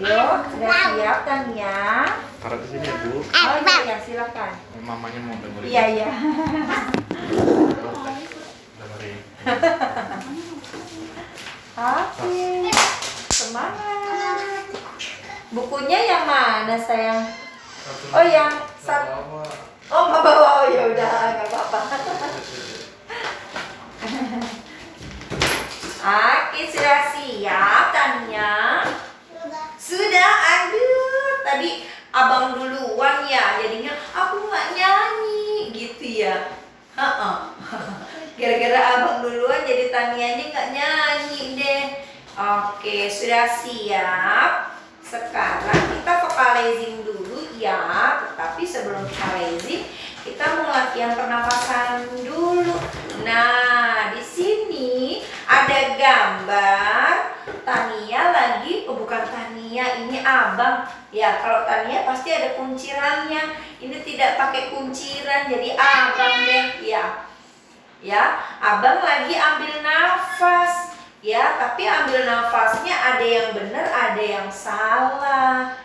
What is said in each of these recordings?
Yuk, sudah siap Tania? Taruh di sini ya bu. Oh iya, ya, silakan. Eh, Mamanya mau dengerin. Iya, iya. Oke, semangat. Bukunya yang mana sayang? Oh yang satu. Oh nggak bawa, oh ya udah nggak apa-apa. Aki sudah siap Tania? Sudah, aduh tadi abang duluan ya, jadinya aku nggak nyanyi gitu ya. Gara-gara abang duluan jadi Tanianya nggak nyanyi deh. Oke, sudah siap. Sekarang kita vocalizing dulu ya. Tetapi sebelum vocalizing, kita mau latihan pernapasan dulu. Nah, di sini ada gambar Tania lagi, oh bukan Tania, ini abang. Ya, kalau Tania pasti ada kuncirannya. Ini tidak pakai kunciran, jadi abang deh. Ya, ya abang lagi ambil nafas ya tapi ambil nafasnya ada yang benar ada yang salah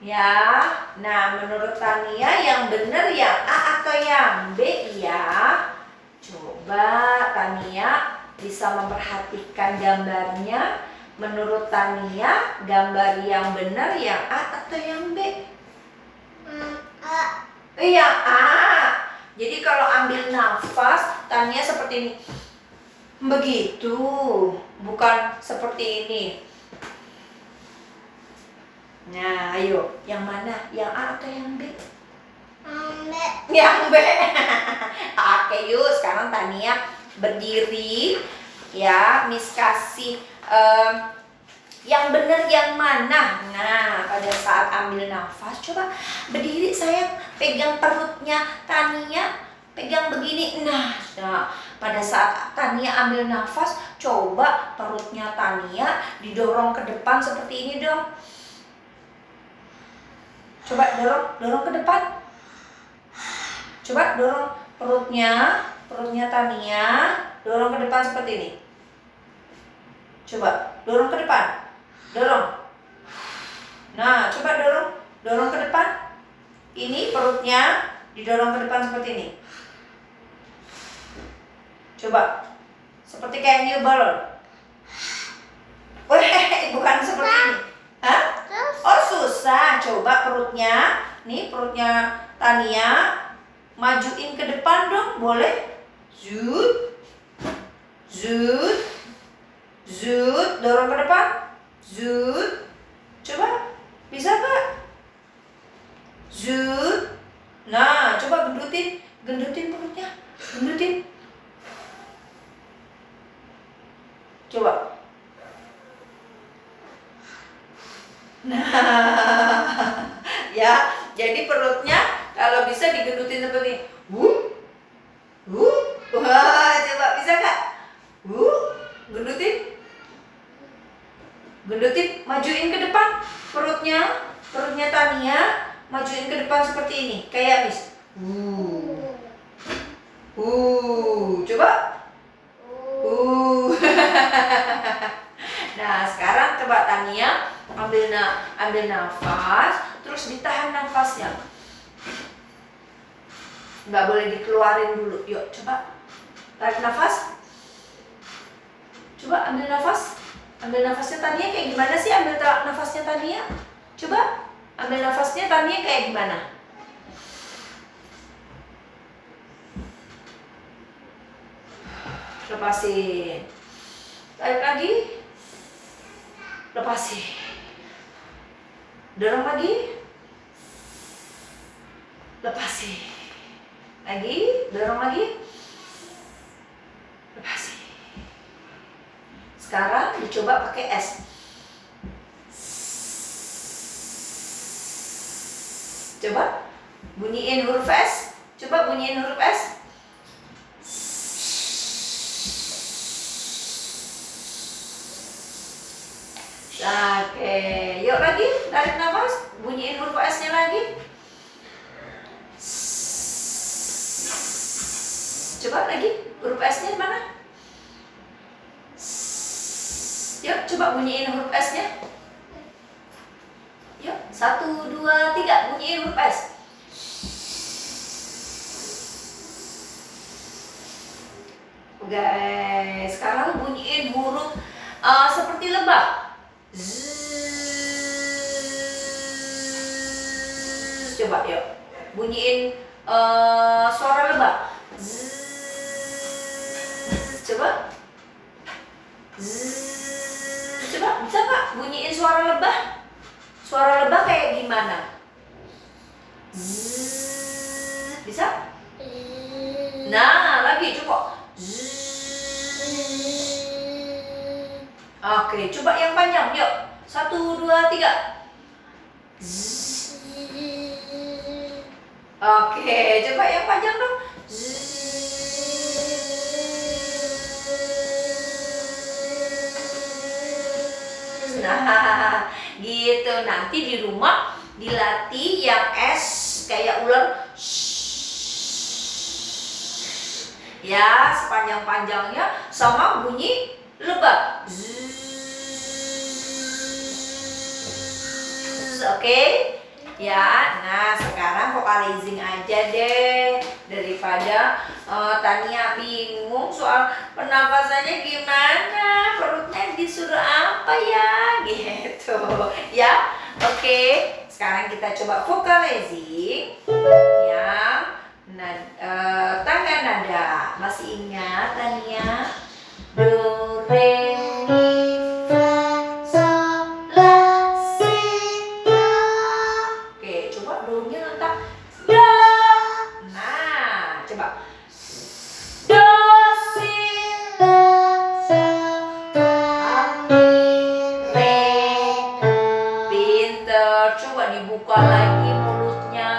ya nah menurut Tania yang benar yang A atau yang B ya coba Tania bisa memperhatikan gambarnya menurut Tania gambar yang benar yang A atau yang B Iya A jadi kalau ambil nafas, Tania seperti ini. Begitu, bukan seperti ini. Nah, ayo, yang mana? Yang A atau yang B? Yang B. Oke, yuk sekarang Tania berdiri. Ya, Miss kasih em, yang benar yang mana? Nah, pada saat ambil nafas, coba berdiri sayang, pegang perutnya Tania, pegang begini. Nah, nah, pada saat Tania ambil nafas, coba perutnya Tania didorong ke depan seperti ini dong. Coba dorong, dorong ke depan. Coba dorong perutnya, perutnya Tania, dorong ke depan seperti ini. Coba dorong ke depan. Dorong. Nah, coba dorong, dorong ke depan. Ini perutnya didorong ke depan seperti ini. Coba. Seperti kayak new balloon. Weh, bukan seperti ini. Hah? Oh, susah. Coba perutnya. Nih perutnya Tania majuin ke depan dong, boleh? Zut. Zut. Zut, dorong ke depan. Zut. Coba. Bisa nggak? Zut. Nah, coba gendutin. Gendutin perutnya. Gendutin. Coba. Nah, ya, jadi perutnya kalau bisa digendutin seperti ini. Wuh. Wuh. Wah, coba bisa nggak? Wuh. Gendutin. Gendutin, majuin ke depan perutnya, perutnya Tania, majuin ke depan seperti ini, kayak Miss. Uh. Uh, coba. Uh. nah, sekarang coba Tania ambil na ambil nafas, terus ditahan nafasnya. Nggak boleh dikeluarin dulu. Yuk, coba. Tarik nafas. Coba ambil nafas. Ambil nafasnya Tania kayak gimana sih? Ambil nafasnya Tania. Coba ambil nafasnya Tania kayak gimana? Lepasin. Tarik lagi. Lepasin. Dorong lagi. Lepasin. Lagi, dorong lagi. Lepasin. Sekarang dicoba pakai S. Coba bunyiin huruf S. Coba bunyiin huruf S. Oke, yuk lagi tarik nafas, bunyiin huruf S-nya lagi. Coba lagi, huruf S-nya mana? Yuk, coba bunyiin huruf S-nya. Satu, dua, tiga. Bunyiin huruf S. Guys, sekarang bunyiin huruf uh, seperti lebah. Zzz. Coba yuk. Bunyiin uh, suara lebah. Zzz. Coba. Zzz. Coba bisa nggak bunyiin suara lebah? Suara lebah kayak gimana? Zzz. Bisa? Nah, lagi coba. Oke, coba yang panjang. Yuk. Satu, dua, tiga. Zzz. Oke, coba yang panjang dong. Nah, gitu. Nanti di rumah dilatih yang S kayak ular. Ya, sepanjang-panjangnya sama bunyi lebah. Oke? Ya, nah sekarang vocalizing aja deh daripada eh, Tania bingung soal pernapasannya gimana, perutnya disuruh apa ya, gitu. Ya, oke. Sekarang kita coba vocalizing yang nad- eh, tangga nada. Masih ingat Tania? Do, re, dibuka lagi mulutnya.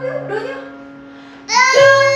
Do you? Do you?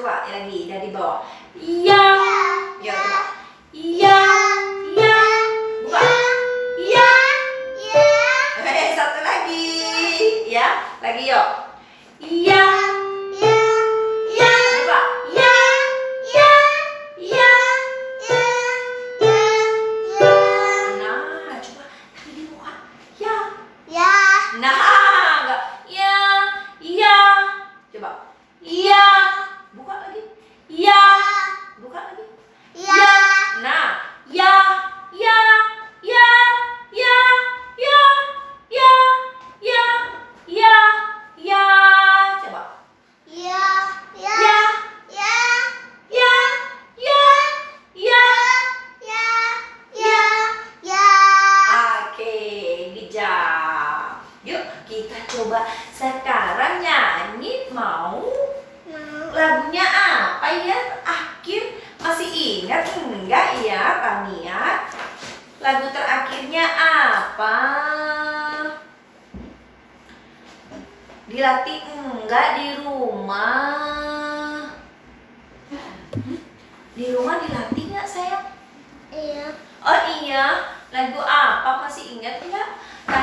trovare la guida di Bo. Ya! Yeah. Yeah.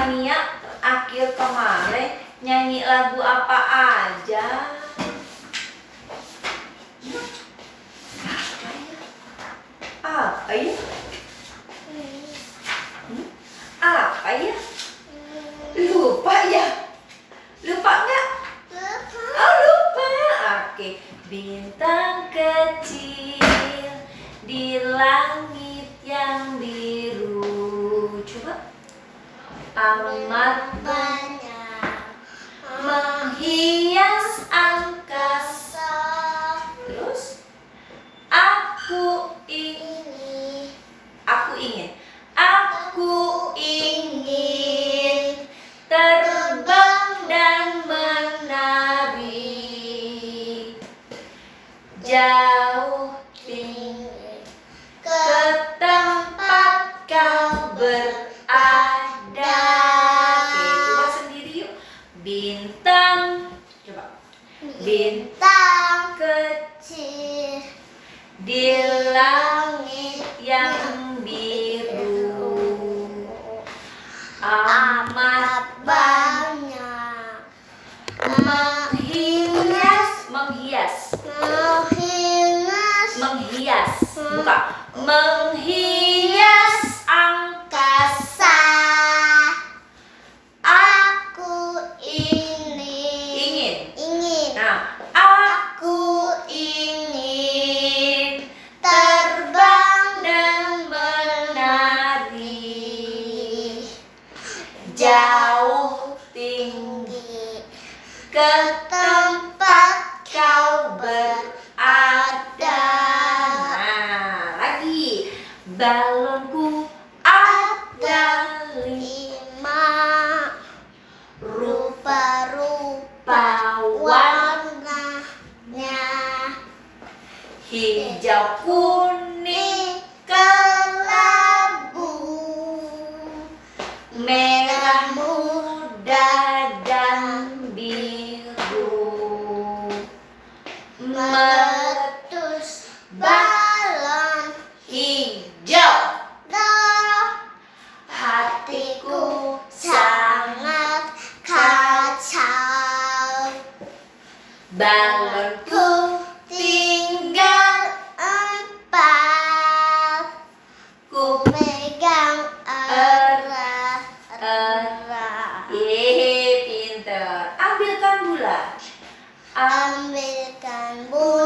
Tania akhir kemarin nyanyi lagu apa aja? Apa ya? Hmm? Apa ya? Lupa ya? Lupa nggak? Lupa. Oh lupa. Oke. Bintang kecil di langit yang biru. Amat banyak. Menghias angkasa. Terus? Aku ingin. Aku ingin. Aku ingin terbang dan menari. Jauh tinggi ke tempat kau berada di langit yang biru amat banyak menghias. Menghias. Menghias. Menghias. Buka. Meng American Boom.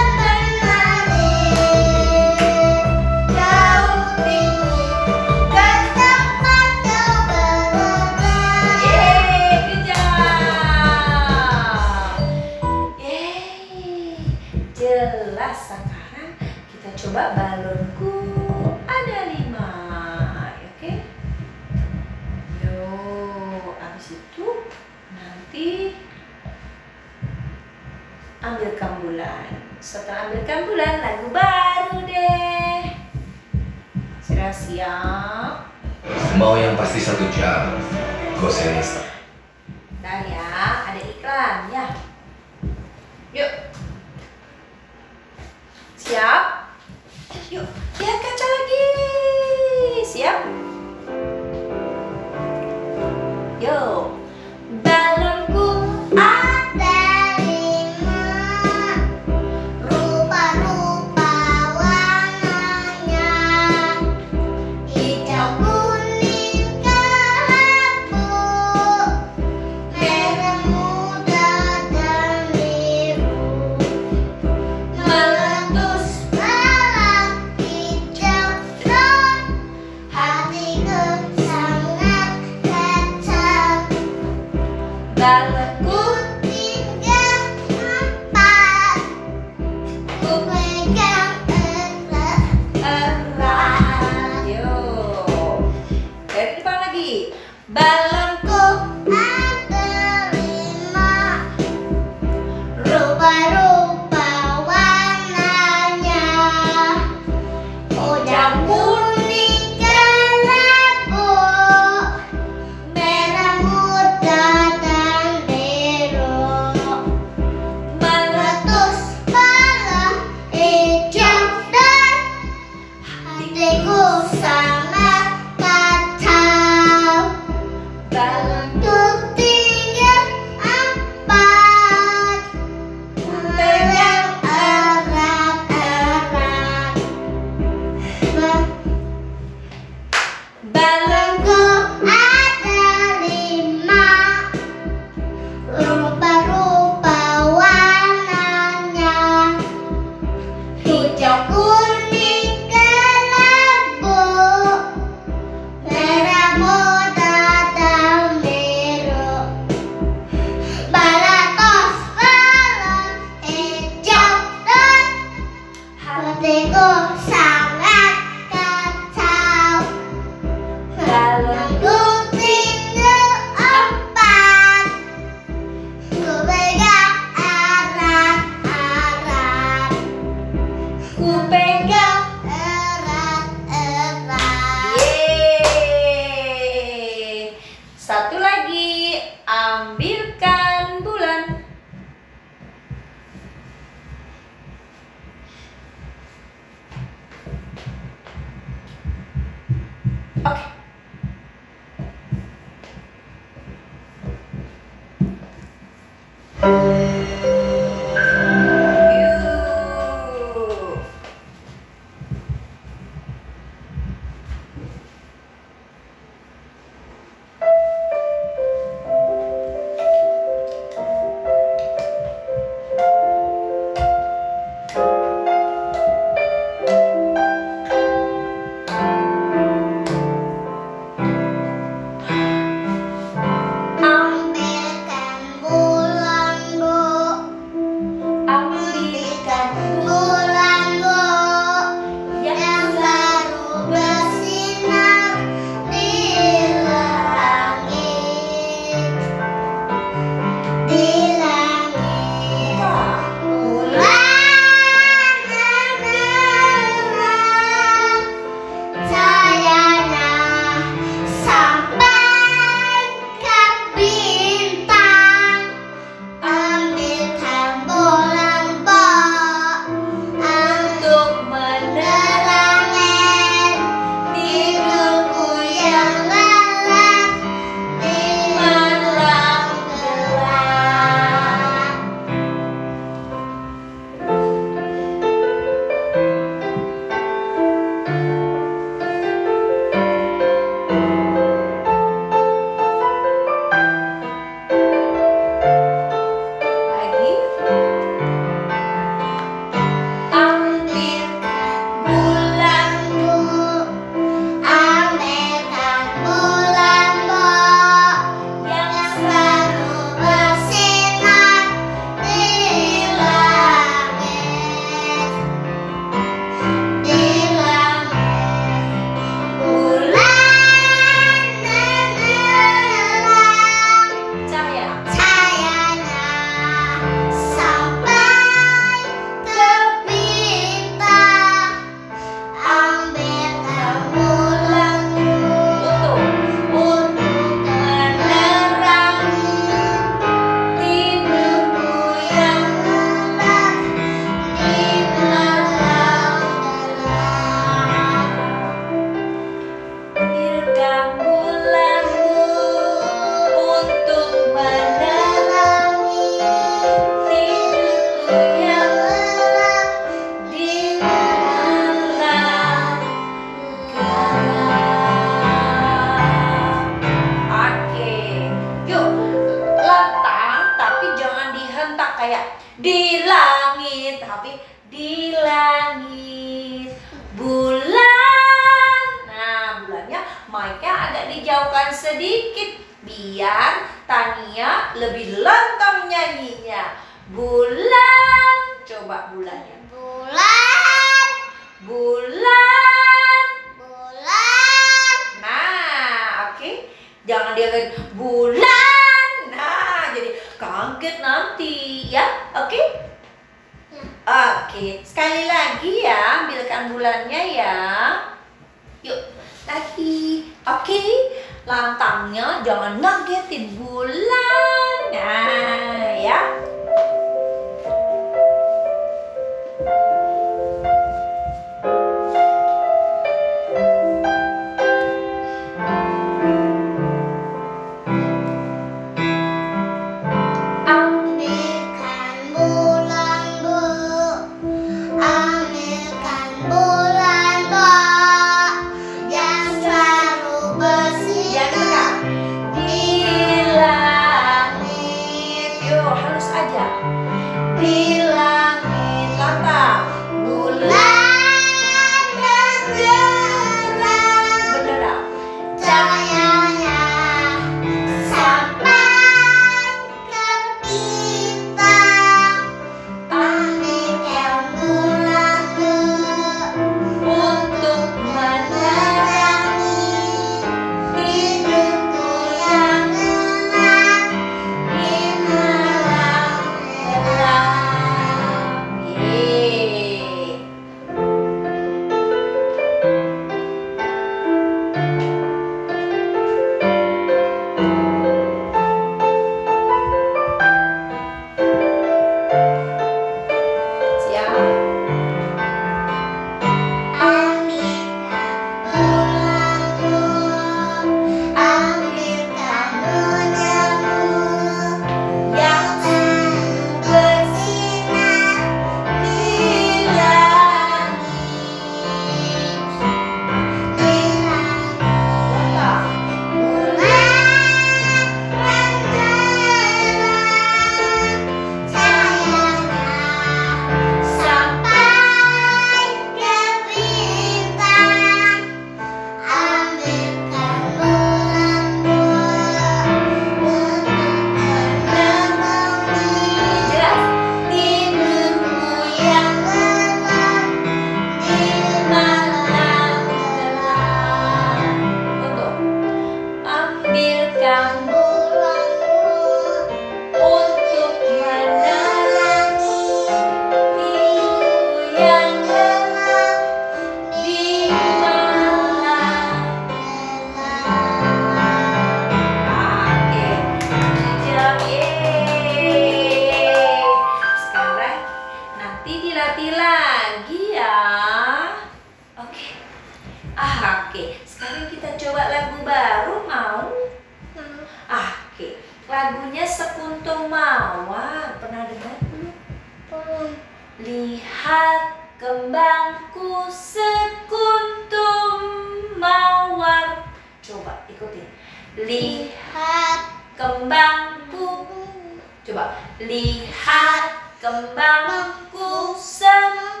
Coba lihat kembangku sekuntum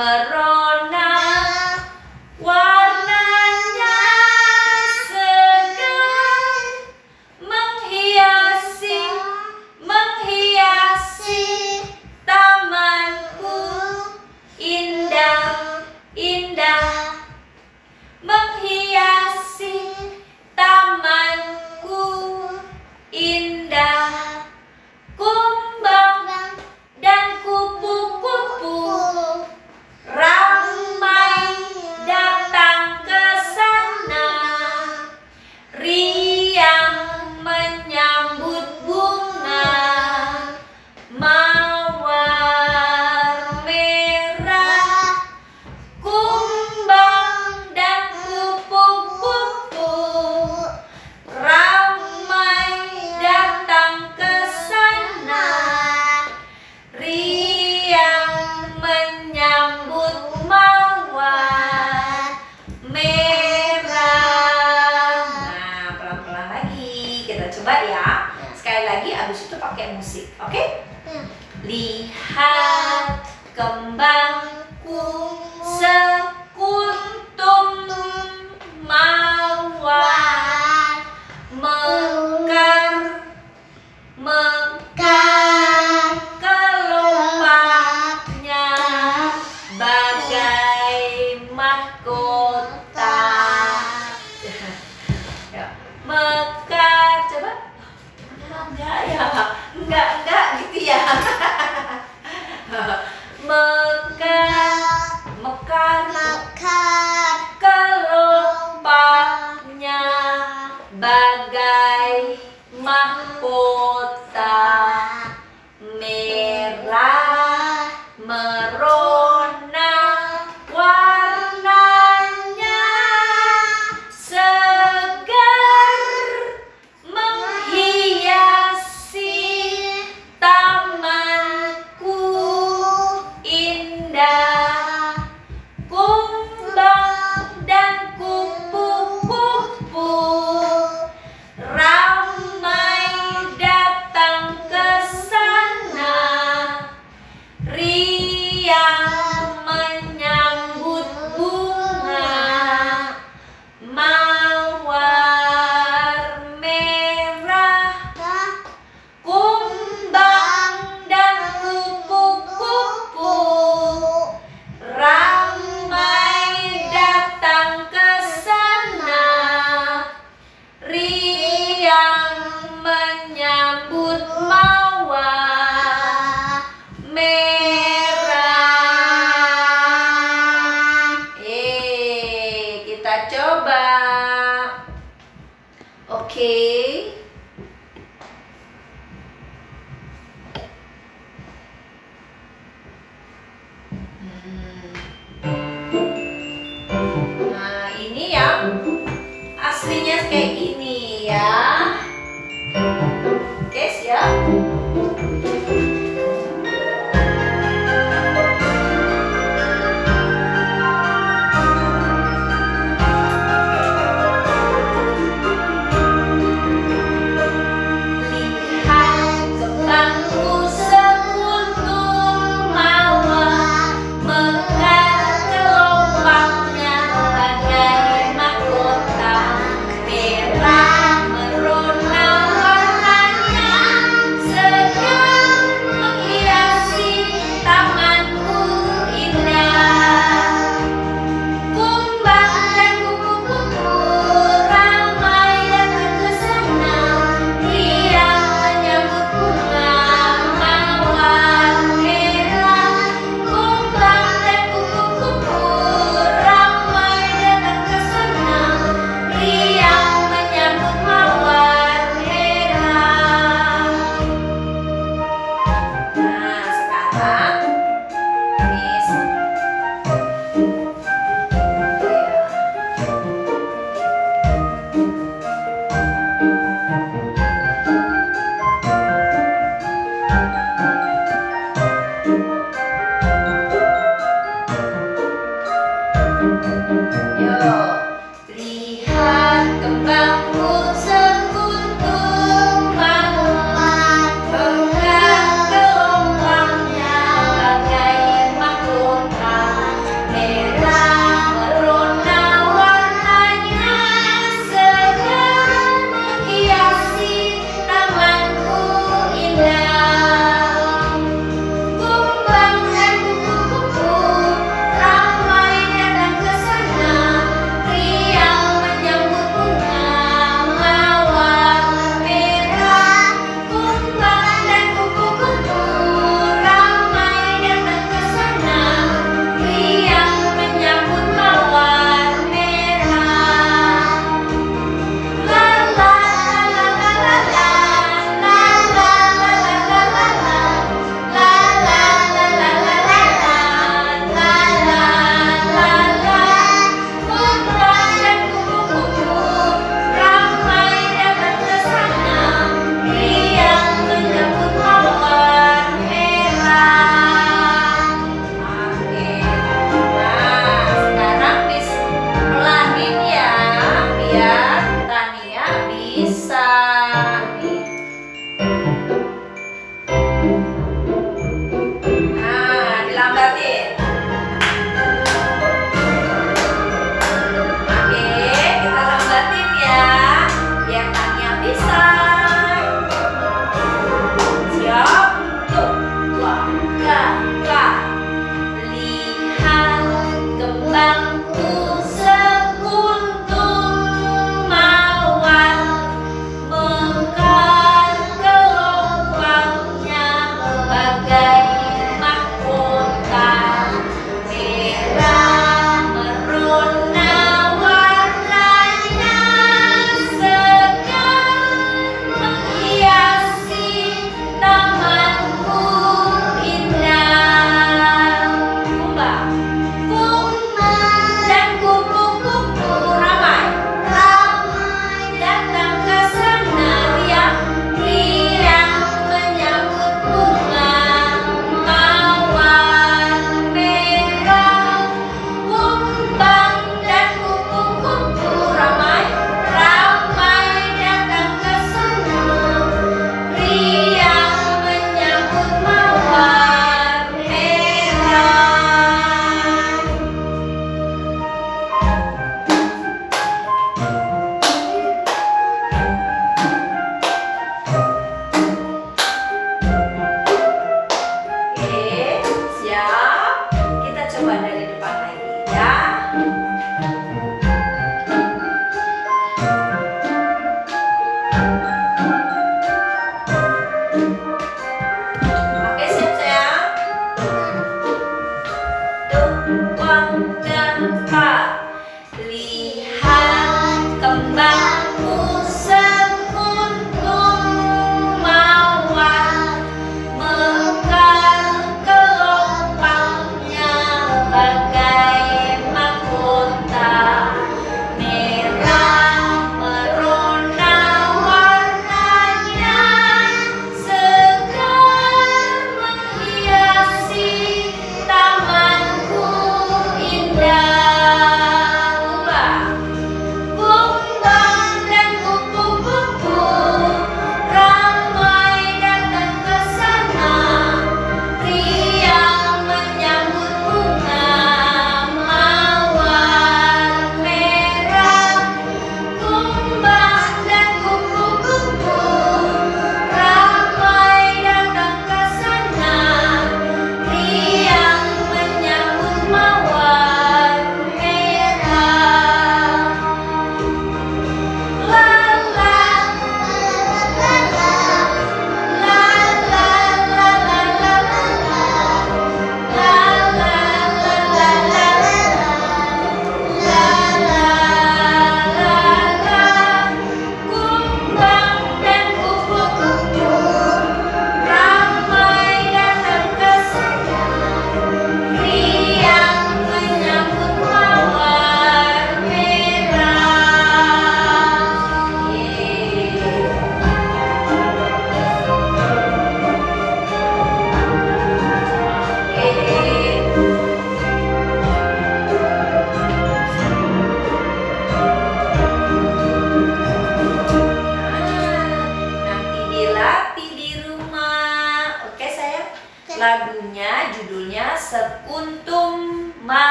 number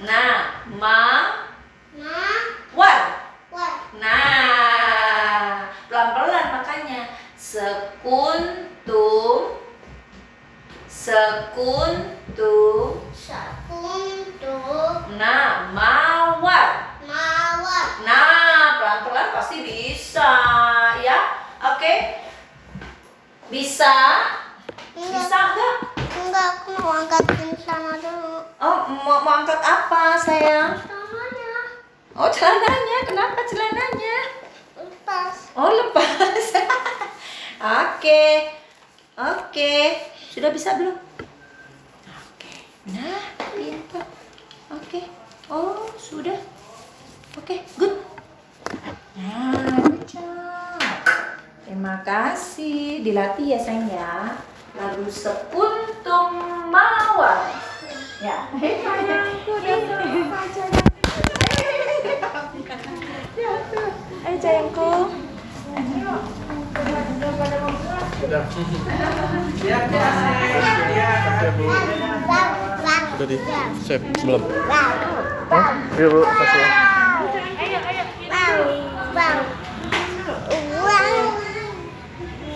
Tum. Nah.